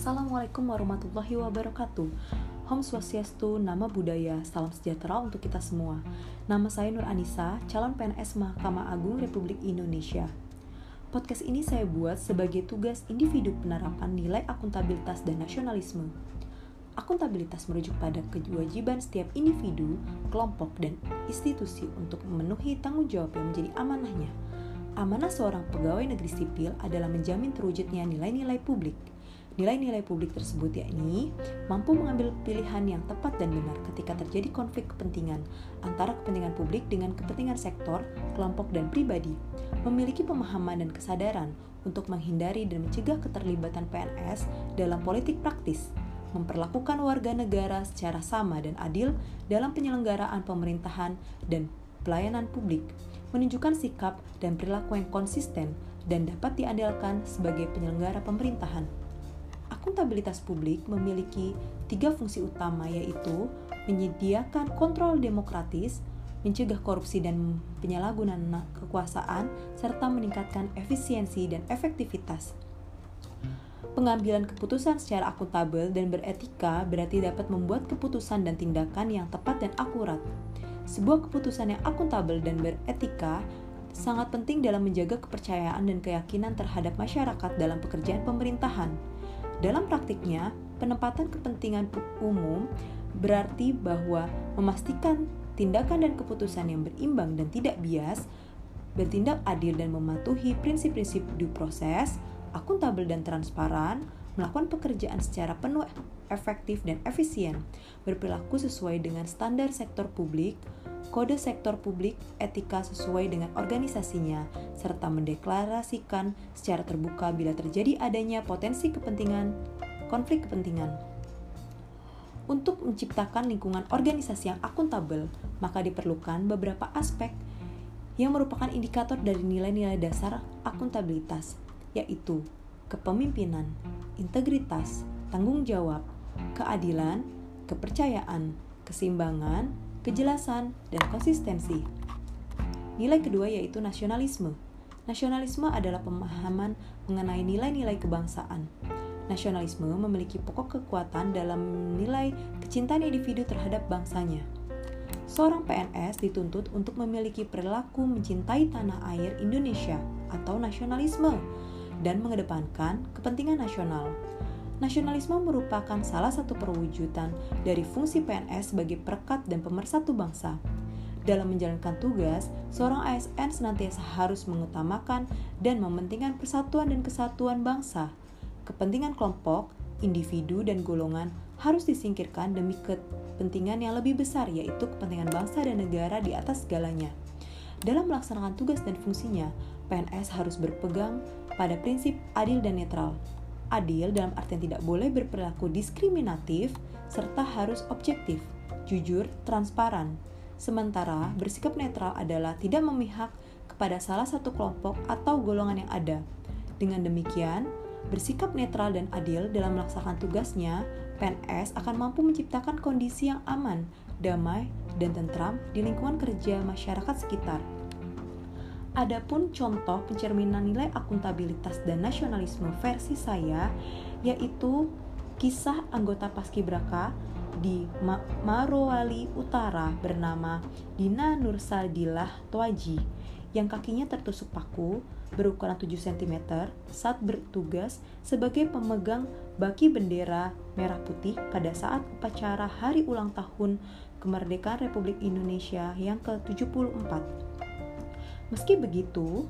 Assalamualaikum warahmatullahi wabarakatuh. Om Swastiastu, nama budaya, salam sejahtera untuk kita semua. Nama saya Nur Anissa, calon PNS Mahkamah Agung Republik Indonesia. Podcast ini saya buat sebagai tugas individu penerapan nilai akuntabilitas dan nasionalisme. Akuntabilitas merujuk pada kewajiban setiap individu, kelompok, dan institusi untuk memenuhi tanggung jawab yang menjadi amanahnya. Amanah seorang pegawai negeri sipil adalah menjamin terwujudnya nilai-nilai publik – Nilai-nilai publik tersebut yakni mampu mengambil pilihan yang tepat dan benar ketika terjadi konflik kepentingan antara kepentingan publik dengan kepentingan sektor, kelompok, dan pribadi, memiliki pemahaman dan kesadaran untuk menghindari dan mencegah keterlibatan PNS dalam politik praktis, memperlakukan warga negara secara sama dan adil dalam penyelenggaraan pemerintahan dan pelayanan publik, menunjukkan sikap dan perilaku yang konsisten dan dapat diandalkan sebagai penyelenggara pemerintahan akuntabilitas publik memiliki tiga fungsi utama yaitu menyediakan kontrol demokratis, mencegah korupsi dan penyalahgunaan kekuasaan, serta meningkatkan efisiensi dan efektivitas. Pengambilan keputusan secara akuntabel dan beretika berarti dapat membuat keputusan dan tindakan yang tepat dan akurat. Sebuah keputusan yang akuntabel dan beretika sangat penting dalam menjaga kepercayaan dan keyakinan terhadap masyarakat dalam pekerjaan pemerintahan. Dalam praktiknya, penempatan kepentingan umum berarti bahwa memastikan tindakan dan keputusan yang berimbang dan tidak bias, bertindak adil dan mematuhi prinsip-prinsip due proses, akuntabel dan transparan, melakukan pekerjaan secara penuh efektif dan efisien, berperilaku sesuai dengan standar sektor publik, kode sektor publik, etika sesuai dengan organisasinya, serta mendeklarasikan secara terbuka bila terjadi adanya potensi kepentingan, konflik kepentingan. Untuk menciptakan lingkungan organisasi yang akuntabel, maka diperlukan beberapa aspek yang merupakan indikator dari nilai-nilai dasar akuntabilitas, yaitu kepemimpinan, integritas, tanggung jawab, keadilan, kepercayaan, keseimbangan, kejelasan, dan konsistensi. Nilai kedua yaitu nasionalisme. Nasionalisme adalah pemahaman mengenai nilai-nilai kebangsaan. Nasionalisme memiliki pokok kekuatan dalam nilai kecintaan individu terhadap bangsanya. Seorang PNS dituntut untuk memiliki perilaku mencintai tanah air Indonesia atau nasionalisme dan mengedepankan kepentingan nasional. Nasionalisme merupakan salah satu perwujudan dari fungsi PNS sebagai perekat dan pemersatu bangsa. Dalam menjalankan tugas, seorang ASN senantiasa harus mengutamakan dan mementingkan persatuan dan kesatuan bangsa. Kepentingan kelompok, individu, dan golongan harus disingkirkan demi kepentingan yang lebih besar, yaitu kepentingan bangsa dan negara di atas segalanya. Dalam melaksanakan tugas dan fungsinya, PNS harus berpegang pada prinsip adil dan netral, adil dalam artian tidak boleh berperilaku diskriminatif serta harus objektif, jujur, transparan. Sementara bersikap netral adalah tidak memihak kepada salah satu kelompok atau golongan yang ada. Dengan demikian, bersikap netral dan adil dalam melaksanakan tugasnya, PNS akan mampu menciptakan kondisi yang aman, damai, dan tentram di lingkungan kerja masyarakat sekitar. Adapun contoh pencerminan nilai akuntabilitas dan nasionalisme versi saya yaitu kisah anggota Paskibraka di Ma Marowali Utara bernama Dina Nursadillah Tuaji yang kakinya tertusuk paku berukuran 7 cm saat bertugas sebagai pemegang baki bendera merah putih pada saat upacara hari ulang tahun kemerdekaan Republik Indonesia yang ke-74. Meski begitu,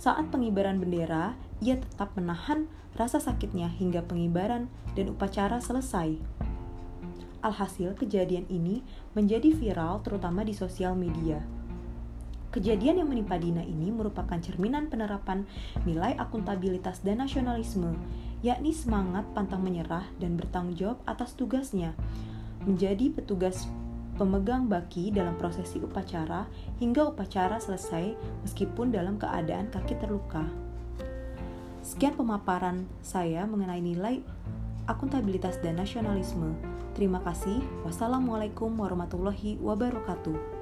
saat pengibaran bendera, ia tetap menahan rasa sakitnya hingga pengibaran dan upacara selesai. Alhasil, kejadian ini menjadi viral terutama di sosial media. Kejadian yang menimpa Dina ini merupakan cerminan penerapan nilai akuntabilitas dan nasionalisme, yakni semangat pantang menyerah dan bertanggung jawab atas tugasnya menjadi petugas pemegang baki dalam prosesi upacara hingga upacara selesai meskipun dalam keadaan kaki terluka. Sekian pemaparan saya mengenai nilai akuntabilitas dan nasionalisme. Terima kasih. Wassalamualaikum warahmatullahi wabarakatuh.